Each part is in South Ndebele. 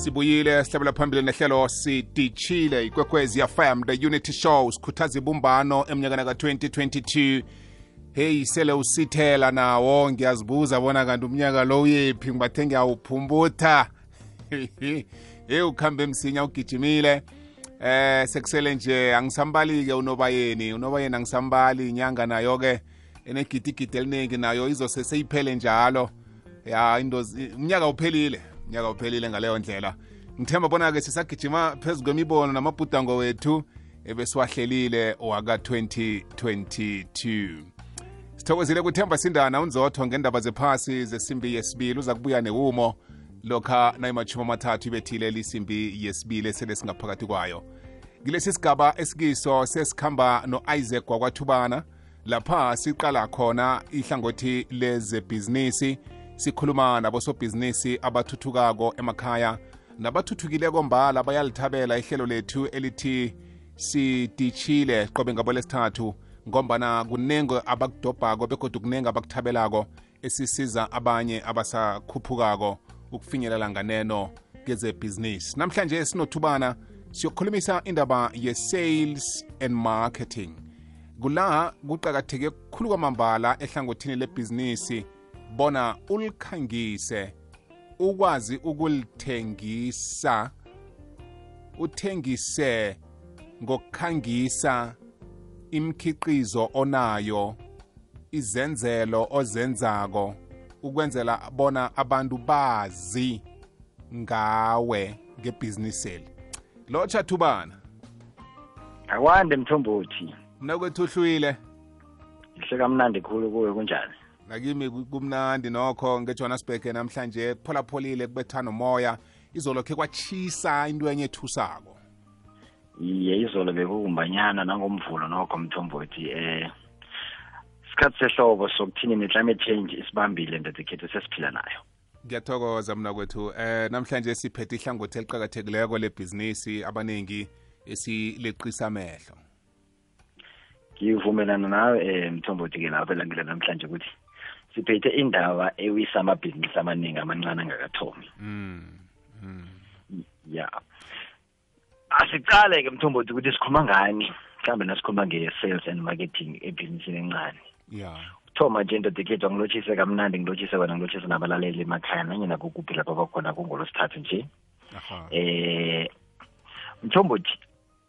sibuyile sihlabela phambili nehlelo sidishile ikwekwezi fm the unity show sikhuthaza ibumbano emnyakana ka-2022 heyi sele usithela nawo ngiyazibuza bona kanti umnyaka lo uyephi ngibathe ngiyawuphumbutha heyi ukuhambe msinya ugijimile eh sekusele nje angisambali-ke unobayeni unobayeni angisambali inyanga nayo-ke enegidigidi eliningi nayo izose seyiphele njalo ya into umnyaka uphelile umnyaka uphelile ngaleyo ndlela ngithemba bona-ke sisagijima phezu kwemibono namabhudango wethu ebesiwahlelile waka-2022 sithokozile kuthemba sindana unzotho ngendaba zephasi zesimbi yesibili uza kubuya newumo lokha nayimashumi amathathu ibethile lisimbi yesibili esele singaphakathi kwayo kilesi sigaba esikiso sesikhamba no-isaac wakwathubana lapha siqala khona ihlangothi lezebhizinisi sikhuluma nabosobhizinisi abathuthukako emakhaya nabathuthukileko mbala bayalithabela ihlelo lethu elithi sidishile qobe ngabo lesithathu ngombana kuningi abakudobhako begodwa kuningi abakuthabelako esisiza abanye abasakhuphukako ukufinyelela nganeno kezebhizinisi namhlanje sinothubana siyokhulumisa indaba ye-sales and marketing kula kuqakatheke kukhulu kwamambala ehlangothini lebhizinisi bona ulikhangise ukwazi ukulithengisa uthengise ngokukhangisa imkhiqizo onayo izenzelo ozenzako ukwenzela bona abantu bazi ngawe ngebhiziniseli lotsha thubana akwande mthombothi mnakwethu uhlwile ihle kamnandi khulu kuwe kunjani nakimi kumnandi nokho ngejohannesburg namhlanje kupholapholile kubetha nomoya izolo khe kwachisa into enye ethusako iye izolo bekukumbanyana nangomvulo nokho mthombothi um eh, isikhathi sehlobo sokuthini ne-climate change isibambile ndadikhethu sesiphila nayo ngiyathokoza mna kwethu eh namhlanje siphethe ihlangothi eliqakathekileko lebhizinisi abaningi esileqisa amehlo ngivumelana nawe um eh, mthombothi ke lapho elangile namhlanje ukuthi siphethe indaba ewisa amabhizinisi amaningi amancane angakathomi mm, mm. ya asiqale ke mthombothi ukuthi sikhuluma ngani mhlawumbe nasikhuluma nge-sales and marketing ebhizinisini encane ya thoma nje ndoda ekhethwa ngilotshise kamnandi ngilotshise wena ngilotshise nabalaleli emakhaya nanye nakukuphi lapho bakhona kungolosithathu nje eh mthombothi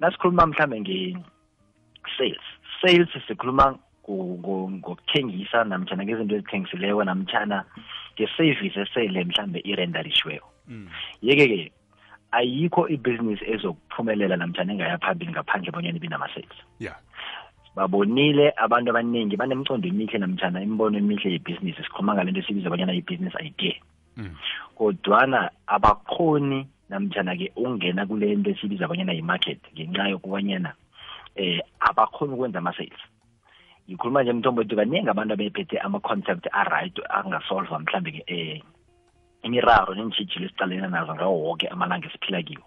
nasikhuluma mhlambe nge-sales sales sikhuluma ngokuthengisa namtshana ngezinto ezithengisileko namtshana nge-service esele mhlambe irendarishiweko mm. yeke-ke ayikho ibhizinisi ezokuphumelela namtshana engaya phambili ngaphandle bonyana ibe nama-sales yeah babonile abantu abaningi banemcondo emihle namtshana imibono emihle yebhizinisi sikhuluma ngale nto esibiza bonyana ibhizinisi idea mm. kodwana abakhoni namtshana-ke ukungena kule nto esibiza abanyana yi-market ngenxa yokubanyana eh abakhoni ukwenza ama-sales ngikhuluma nje mthombo ethi kaningi abantu abephethe ama-concept aright angasolva mhlawumbe-ke um imiraro neentshijilo esicalena nazo ngawo woke amalanga esiphila kiwo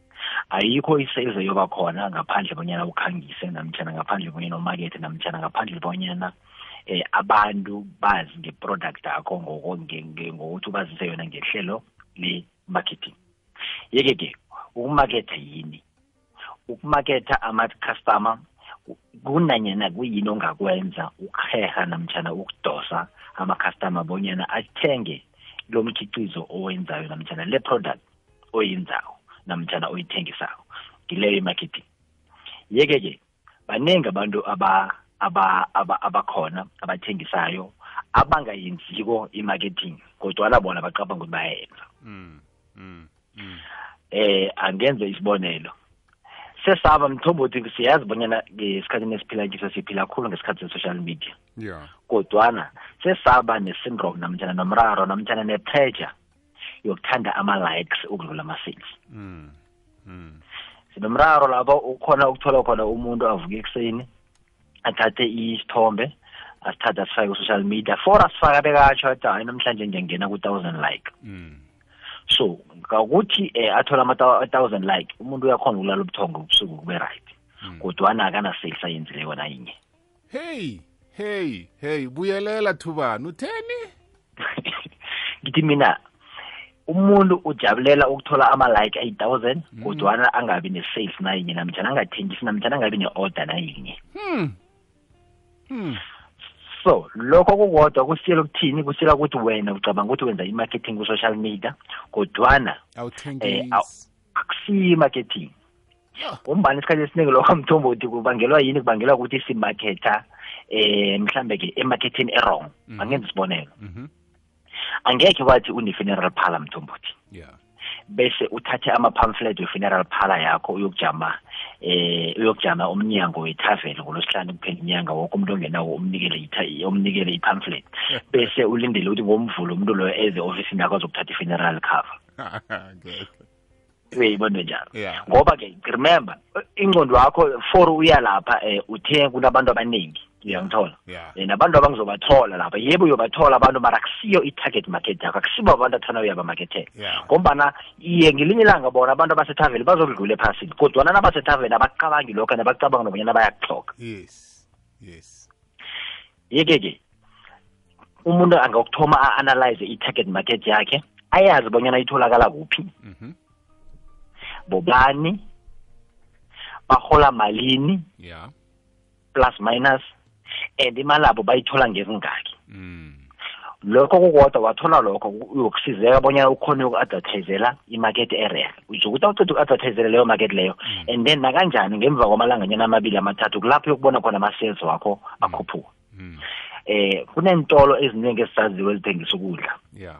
ayikho isales eyoba khona ngaphandle bonyana ukhangise namtshana ngaphandle bonyana umakethe namtshana ngaphandle bonyana eh abantu bazi ngeproduct yakho ngokuthi ubazise yona ngehlelo le-marketing yeke ke ukumaketha yini ukumaketha ama-customer kunanyana kuyini ongakwenza ukuheha namtshana ukudosa ama-customer bonyana athenge lo mkhiqizo owenzayo namtshana le product oyinzawo namtshana oyithengisako ngileyo imarketing yeke-ke baningi abantu aba aba aba abakhona abathengisayo abangayenziko i-marketing kodwana bona bacabanga ukuthi bayenza mm, mm, mm. eh angenze isibonelo sesaba mthombo uthi siyazi bonyana ngesikhathini esiphila kiso siphila khulu ngesikhathi se-social media yeah kodwana sesaba ne-syndrome namtshana nomraro namtshana ne-pressure yokuthanda ama-likes ukudlula ama-sales mm. mm. sinomraro lapho ukhona ukuthola khona umuntu avuke ekuseni athathe isithombe asithathe asifake ku-social media for asifaka bekatsho athi hayi namhlanje ngiyangena ku-thousand like mm. so ngokuthi um eh, athole ama-thousand like umuntu uyakhona ukulala ubuthongo ubusuku kube right mm. kodwana akana-sales ayenzile yona yinye heyi heyi heyi buyelela thubani utheni ngithi mina umuntu ujabulela ukuthola ama-like ayi-thousand mm. kodwana angabi ne-sales nayinye namtshana angathengisi namtshana angabi ne-order nayinye hmm. Hmm. so lokho kukodwa kusiyela ukuthini kusiyela ukuthi wena ucabanga ukuthi wenza i-marketing ku-social media kodwana um akusiyi i-marketing ngombani isikhathi esiningi lokho amthombo uthi kubangelwa yini kubangelwa ukuthi simakhetha eh mhlambe ke emarketini erong mhm. angenza isibonelo mhm. angekhe wathi une-funeral parlor mthombothi yeah bese uthathe ama-pamphlet we-funeral parlor yakho uyokujama eh uyokujama umnyango wethaveni ngolosihlanu kuphela inyanga woke umuntu ongenawo umnikele umnikele i-pamphlet bese ulindele ukuthi ngomvulo umuntu loyo eze ofisini yakho azokuthatha i-funeral cover uyayibona njalo yeah. ngoba ke remember ingqondo yakho for uya lapha eh uthe kunabantu abaningi uyangithola yeah. eh, nabantu abangizobathola lapha yebo uyobathola abantu mara akusiyo i-target market yakho akusibo abantu athana uyabamakethela yeah. ngombana iye ngelinye ilanga bona abantu abasethaveni bazokudlula ephasini kodwana nabasethaveni abacabangi lokho nabacabanga nobanyana bayakuhloga yes yes yeke ke umuntu angakuthoma a-analyze i-target market yakhe ayazi bonyana itholakala kuphi mhm. bobani bahola malini yeah. plus minus and imali abo bayithola ngezingaki mm. lokho kukodwa wathola lokho uyokusizeka bonyana ukhona uku-advertisela imakete erere utsho ukuthi awuceda uku-advertisele leyo market leyo mm. and then nakanjani ngemva kwamalanganyana amabili amathathu kulapho yokubona khona ama-sales wakho mm. akhuphuka mm. eh kuneentolo eziningi esisaziwe ezithengisa ukudla yeah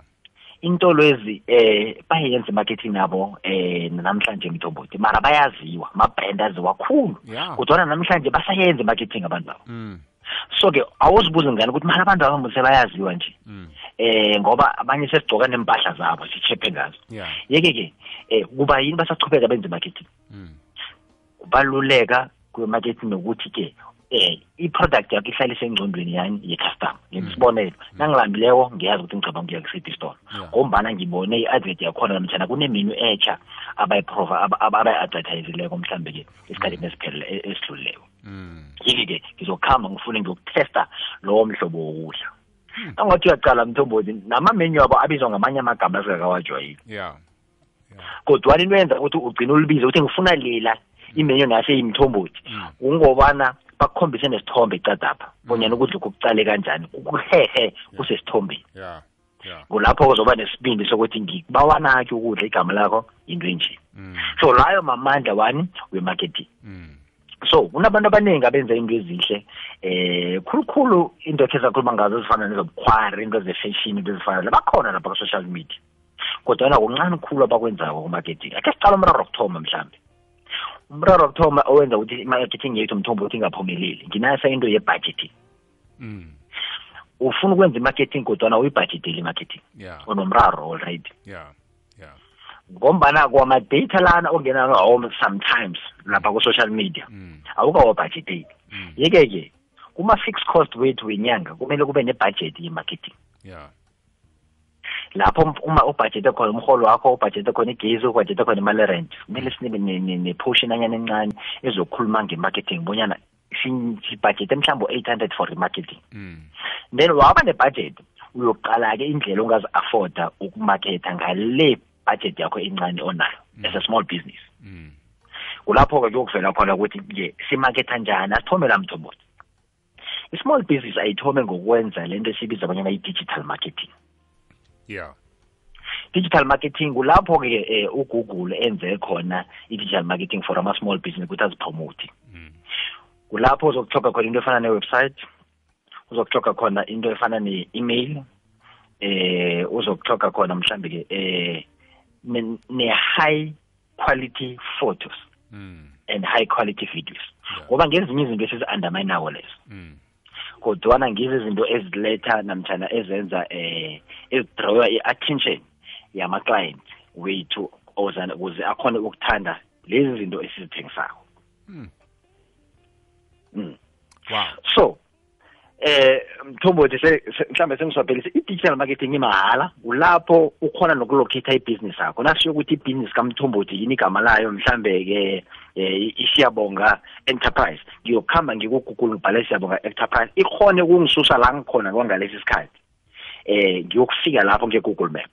intolo ezi eh bayenza imarketing yabo eh namhlanje mthombothi mara bayaziwa mabhenda aziwa khulu kodwa namhlanje basayenza imarketing abantu babo mm. so ke awuzibuze ngani ukuthi mali abantu abambu sebayaziwa nje mm. eh ngoba abanye sesigcoka nempahla zabo sichephe ngazo yeke ke eh kuba yini basachubeka benze marketing mm. kubaluleka kwemarketing nokuthi ke eh i-product yakho ihlale isengcondweni yani ye-customer ngisibonelo mm. nangilambileko ngiyazi ukuthi ngicabanga ukuya kusiphi isitolo ngombana ngibone i-advert yakhona namtshana kunemenu etsha abayi-advertisileko mhlawumbe-ke esikhathini esiphelele e-, esidlulileko mm. yeke-ke ngizokuhamba ngifune ngiyokutesta lowo mhlobo wokudla hmm. angathi uyacala mthombothi namamenyu abo abizwa ngamanye amagama asingakawajwayeli yeah. yeah. kodwa into yenza ukuthi ugcina ulibize ukuthi ngifuna lela imenyu nase imthombothi hmm. kungobana bakukhombise nesithombe icadapha bonyana ukudla kukucale kanjani kukuhehe kusesithombeni yeah. kulapho kuzoba nesibindi sokuthi ngibawanaki ukudla igama lakho yinto enje mm. so layo mamandla wani wemarketing mm. so kunabantu abaningi abenza into ezihle eh khulukhulu into ekhe sakhuluma ngazo ezifana nezobukhwara into ze-fashion into ezifana le bakhona lapha ku-social media kodwana kuncane khulu abakwenzako kumarketing akhe siqala umraro wokuthoma mhlawumbe umraro wokuthoma owenza ukuthi imarketing yethu mthombo ukuthi ingaphumeleli nginasa into yebudgeting mm. ufuna ukwenza i-marketing kodwana uyibhajideli i-marketing yeah. unomraro already yeah. yeah. ngombana kwamadata lana ongena home sometimes lapha ku-social media mm. awukawabhajideli mm. yeke-ke kuma-fixed cost wethu wenyanga kumele kube nebhajethi ye-marketing yeah lapho um, uma ubhajete khona umholo wakho ubhajete khona igezi ubhajete khona imali rent kumele sibe ne-portion anyana encane ezokhuluma nge-marketing bonyana sibhajete mhlawumbe u-eight hundred for remarketing mm. then waba nebhajethi uyoqala-ke indlela ongazi-afforda ukumaketha ngale budget yakho encane onayo mm. as a small business mm. kulapho-ke kuyokuvela khona ukuthi ke simaketha njani asithome la mthombothi i-small business ayithome ngokwenza lento esibiza abanyana i-digital marketing yeah digital marketing kulapho-ke um eh, ugoogle enze khona i-digital marketing for ama-small business ukuthi azipromote mm. kulapho uzokuhloga khona into efana ne-website uzokuhloga khona into efana ne-email eh uzokuhloga khona mhlambe-ke um ne-high quality photos mm. and high quality videos ngoba yeah. ngezinye izinto esizi-underminako lezo mm. kodwana ngizo izinto eziletha namtshana ezenza eh ezidrawa i-attention yama-client wethu ukuze akhone ukuthanda lezi zinto esizithengisako mm. mm. wow. so eh mthombothi mhlawumbe sengiswaphelise i-digital marketing imahhala kulapho ukhona nokulocata ibhizinisi yakho nasisho ukuthi ibhizinisi kamthombothi yini igama layo mhlawumbe-ke um isiyabonga enterprise ngiyokuhamba ngikugoogle ngibhale siyabonga enterprise ikhone ukungisusa la ngikhona kwangalesi sikhathi eh ngiyokufika lapho nge-google map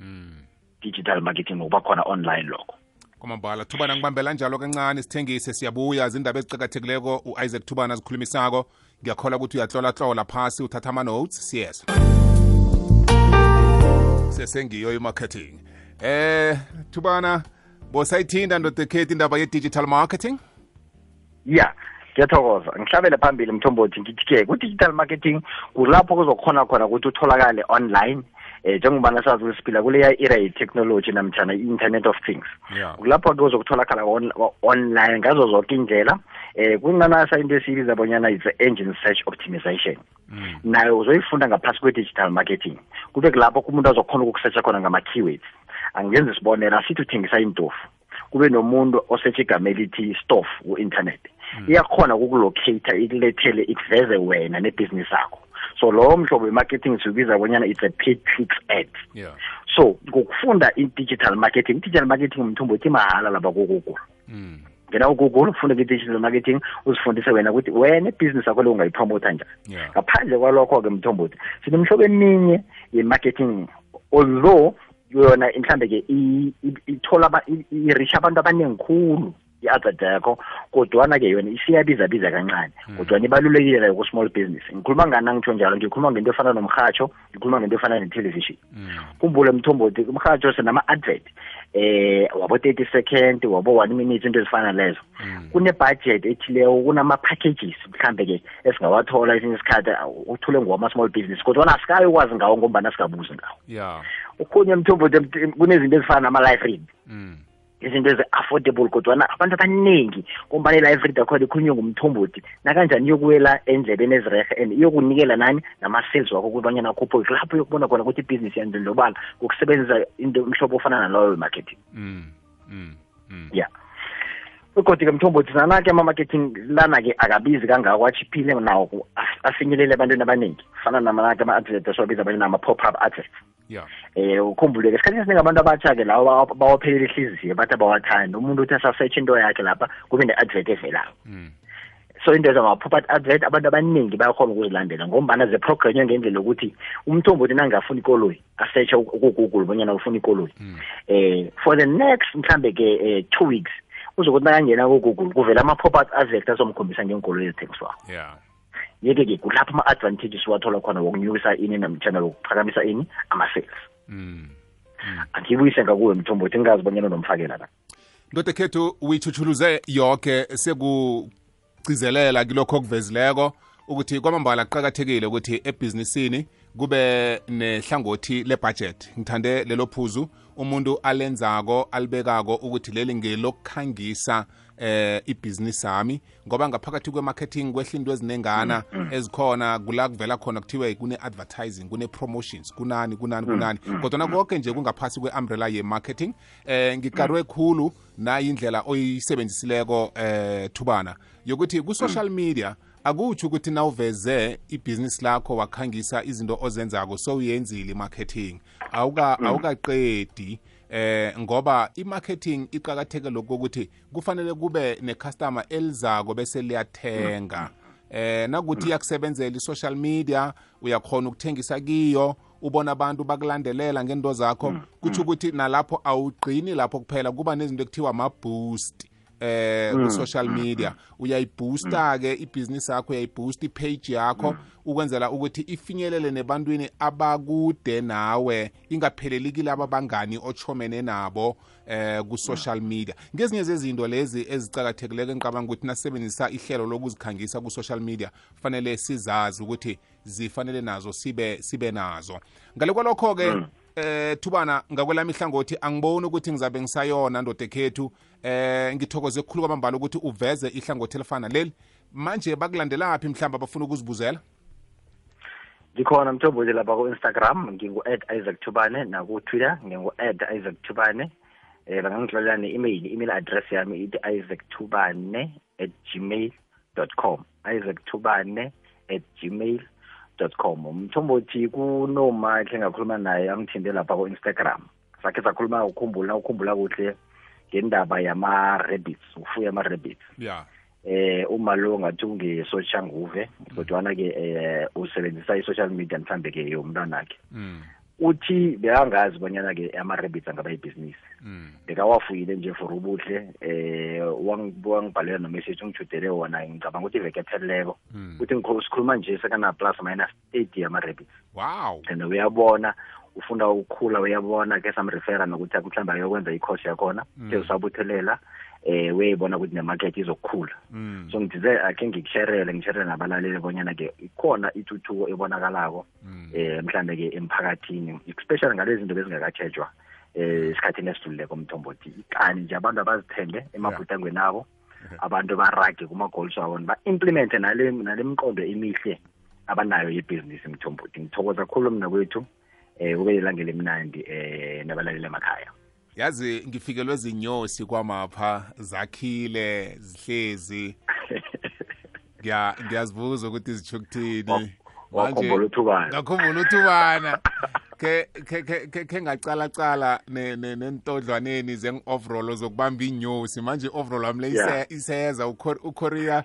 mm. digital marketing ngokuba khona online lokho kwamambala thubana ngibambela njalo kancane sithengise siyabuya zindaba eziqakathekileko u-isaac thubana zikhulumisako ngiyakhola ukuthi uyatlolahlola phasi uthatha ama-notes siyeza sesengiyo i-marketing eh thubana bosayithinda ndodekhethi indaba ye-digital marketing ya ngiyathokoza ngihlabele phambili mthombothi ngithi-ke ku-digital marketing kulapho kuzokhona khona ukuthi utholakale online eh njengobana sazi usiphila kuleya era ye-technology namtshana i-internet of things kulapho-ke uzokutholakala online ngazo zonke indlela eh kunanasa into esiyibiza bonyana it's engine search optimization mm. nayo uzoyifunda ngaphasi kwe-digital marketing kube kulapho umuntu azokhona ukukusetsha khona ngama-keywords angenza isibonelo asithi uthengisa intofu kube nomuntu osethe igama elithi stof ku-internet hmm. iyakhona ukukulocata ikulethele ikuveze wena nebhizinisi yakho so lowo mhlobo we-marketing siwubiza bonyana it's a paid clicks ad yeah. so ngokufunda i-digital marketing i-digital marketing umthombo uthi mahhala lapha kugoogle mm. ngena ugoogle ufunde kwi-digital marketing uzifundise wena ukuthi wena ibhizinisi yakho leyo ungayipromotha njani yeah. ngaphandle kwalokho-ke mthombothi sinemihlobo eminye ye-marketing although yona mhlambe ke ithola irisha abantu abaningi khulu i-advert yakho kodwana ke yona isiyabiza biza kancane hmm. kodwana ibalulekile layo ku-small business ngikhuluma ngani angitsho njalo ngikhuluma ngento efana nomhatsho ngikhuluma ngento efana netelevision hmm. kumbule mthombothi umhatsho senama-advert eh wabo 30 second wabo 1 minute into ezifana lezo mm. kune-budget ethileko kunama-packages mhlambe-ke esingawathola esinye isikhathi uthule ngowama-small business kodwa wona asikayi ukwazi ngawo ngombana singabuzi ngawo yeah. okhunye mthombothi kunezinto ezifana nama-life read mm. izinto ezi-affordable kodwana abantu abaningi ngombana i-life read akhona ikhulunywe ngumthombothi nakanjani iyokuwela endlebeni ezirehe and iyokunikela nani nama-sales wakho kubanyana akhuphuke kulapho uyokubona khona ukuthi ibhizinisi yanjani lobala ngokusebenzisa into mhlobo ofana naloyo wemarketing mm. mm. Mm. ya begodu-ke mthombothi nana-ke ama-marketing lana-ke akabizi kangako achiphile nawo afinyelele ebantwini abaningi kufana namanake ama-advert esiwabiza abanye nama-pop up advert yeah. eh ukhumbuleke esikhathini esiningi abantu abatsha-ke lawo bawaphelele ihliziyo bathi abawathandi umuntu uthi asasetshe into yakhe lapha kube ne-advert evelako mm. so into ezama-property advert abantu abaningi bayakhona ukuzilandela ngombana zeprogranywe ngendlela yokuthi umthombo uthi nangingafuni ikoloyi asetsha kugoogle bonyana ufuna ikoloyi um hmm. eh, for the next mhlambe ke um two weeks uzokuthi nakangena kugoogle kuvela ama-pop up avect azomkhombisa ngeenkoloyi ezithengiswako yeah yeke ke kulapho ama-advantages siwathola khona wokunyukisa ini namtshana lokuphakamisa ini ama-sales mm. mm. angiyibuyise ngakuwe mthombo ukuthi ngingazi bonyana nomfakela na ndoda khethu uyithuthuluze yoke seku gcizelela kilokho okuvezileko ukuthi kwamambala kuqakathekile ukuthi ebhizinisini kube nehlangothi lebhajethi ngithande lelo phuzu umuntu alenzako alibekako ukuthi leli ngelokukhangisa eh ibhizinisi yami ngoba ngaphakathi kwe-marketing kwehla into ezinengana mm, mm. ezikhona kula kuvela khona kuthiwe kune-advertising kune-promotions kunani kunani mm, kunani kodwa nakonke nje kungaphasi kwe-umbrella ye-marketing eh ngikarwe khulu nayi indlela oyisebenzisileko eh thubana yokuthi ku-social media akutsho ukuthi nawuveze ibhizinisi lakho wakhangisa izinto ozenzako so uyenzile i-marketing mm. awukaqedi eh ngoba i-marketing iqakatheke lokho ukuthi kufanele kube ne-customer elizako bese liyathenga mm. eh nakuthi mm. iyakusebenzela i-social media uyakhona ukuthengisa kiyo ubona abantu bakulandelela ngento zakho mm, kutsho mm. ukuthi nalapho awugqini lapho kuphela kuba nezinto ekuthiwa ama-boost eh mm, ku-social mm, media mm. uyayiboosta-ke mm. ibhizinisi yakho uyayiboosta ipage yakho mm. ukwenzela ukuthi ifinyelele nebantwini abakude nawe ingapheleli kilaba bangani ochomene nabo eh ku-social mm. media ngezinye zezinto lezi ezicakathekileko engicabanga ukuthi nasebenzisa ihlelo lokuzikhangisa ku-social media fanele sizazi ukuthi zifanele nazo sibe sibe nazo ngale kwalokho-ke mm. eh thubana ngakwelami ihlangothi angiboni ukuthi ngizabe ngisayona ndoda ekhethu eh ngithokoze kukhulu kwamambala ukuthi uveze ihlangothi elifana leli manje bakulandelaphi mhlawumbe abafuna ukuzibuzela ngikhona mthombozi lapha ku-instagram ngingu-ad isaac thubane nakutwitter ngingu-ad isaac thubane um eh, bangangihlolela ne-email i-email address yami ithi isaac thubane at gmail dot com isaac thubane at gmail dot com umthombo othi kunomakhe engakhuluma naye angithinte lapha ku-instagram sakhe sakhuluma ukhumbula ukhumbula kuhle ngendaba yama-rabbits ukufuya ama-rabbits ya eh uma lo ngathi ungesoshanguve kodwana ke eh usebenzisa i-social media mhlambe ke yomntwana wakhe mm. uthi bekangazi bonyana-ke ama-rabbits angaba ibhizinisi hmm. bekawafuyile nje for ubuhle eh wangibhalela nomessage ungijudele wona ngicabanga ukuthi iveke epheleleko hmm. uthi sikhuluma nje sekana-plus minus thirty yama-rabbits wow and uyabona ufunda ukukhula uyabona ke samrefera nokuthi mhlawumbe ayokwenza ikhosi yakhona hmm. ke usabuthelela eh weyibona ukuthi nemarket izokukhula mm. so ngithize akhe ngikusherele ngisherele nabalaleli bonyana-ke ikhona ituthuko ebonakalako mm. eh mhlambe ke emphakathini especially ngalezi zinto bezingakatshejwa eh isikhathini esidlulile komthombothi ikani nje abantu abazithembe emabhutangweni abo mm-hmm. abantu barage kuma-goals abo ba-implemente nale miqondo emihle abanayo yebhizinisi mthombothi ngithokoza khulu mna kwethu um eh, kube lelangela emnandi um eh, nabalaleli emakhaya yazi ngifikelwe zinyosi kwamapha zakhile zihlezi ngiya ngiyazibuza ukuthi zitsho ukuthini wakhumbula uthubana ngakhumbula uthubana ke ke ke ke ngacala cala nentodlwaneni zeng-overall zokubamba inyosi manje i-overall wami le iseza ukorea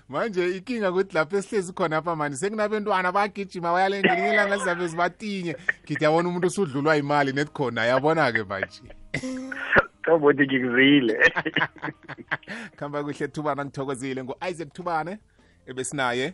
manje ikinga ukuthi lapho esihlezi khona apha mani sekunabentwana bagijima bayale ngelinye ilanga zizabe zibatinye ngithi yabona umuntu usudlulwa imali nethi khona yabona-ke manje kobodi ngikuzile khamba kuhle thubana ngithokozile ngu-isaac thubane ebesinaye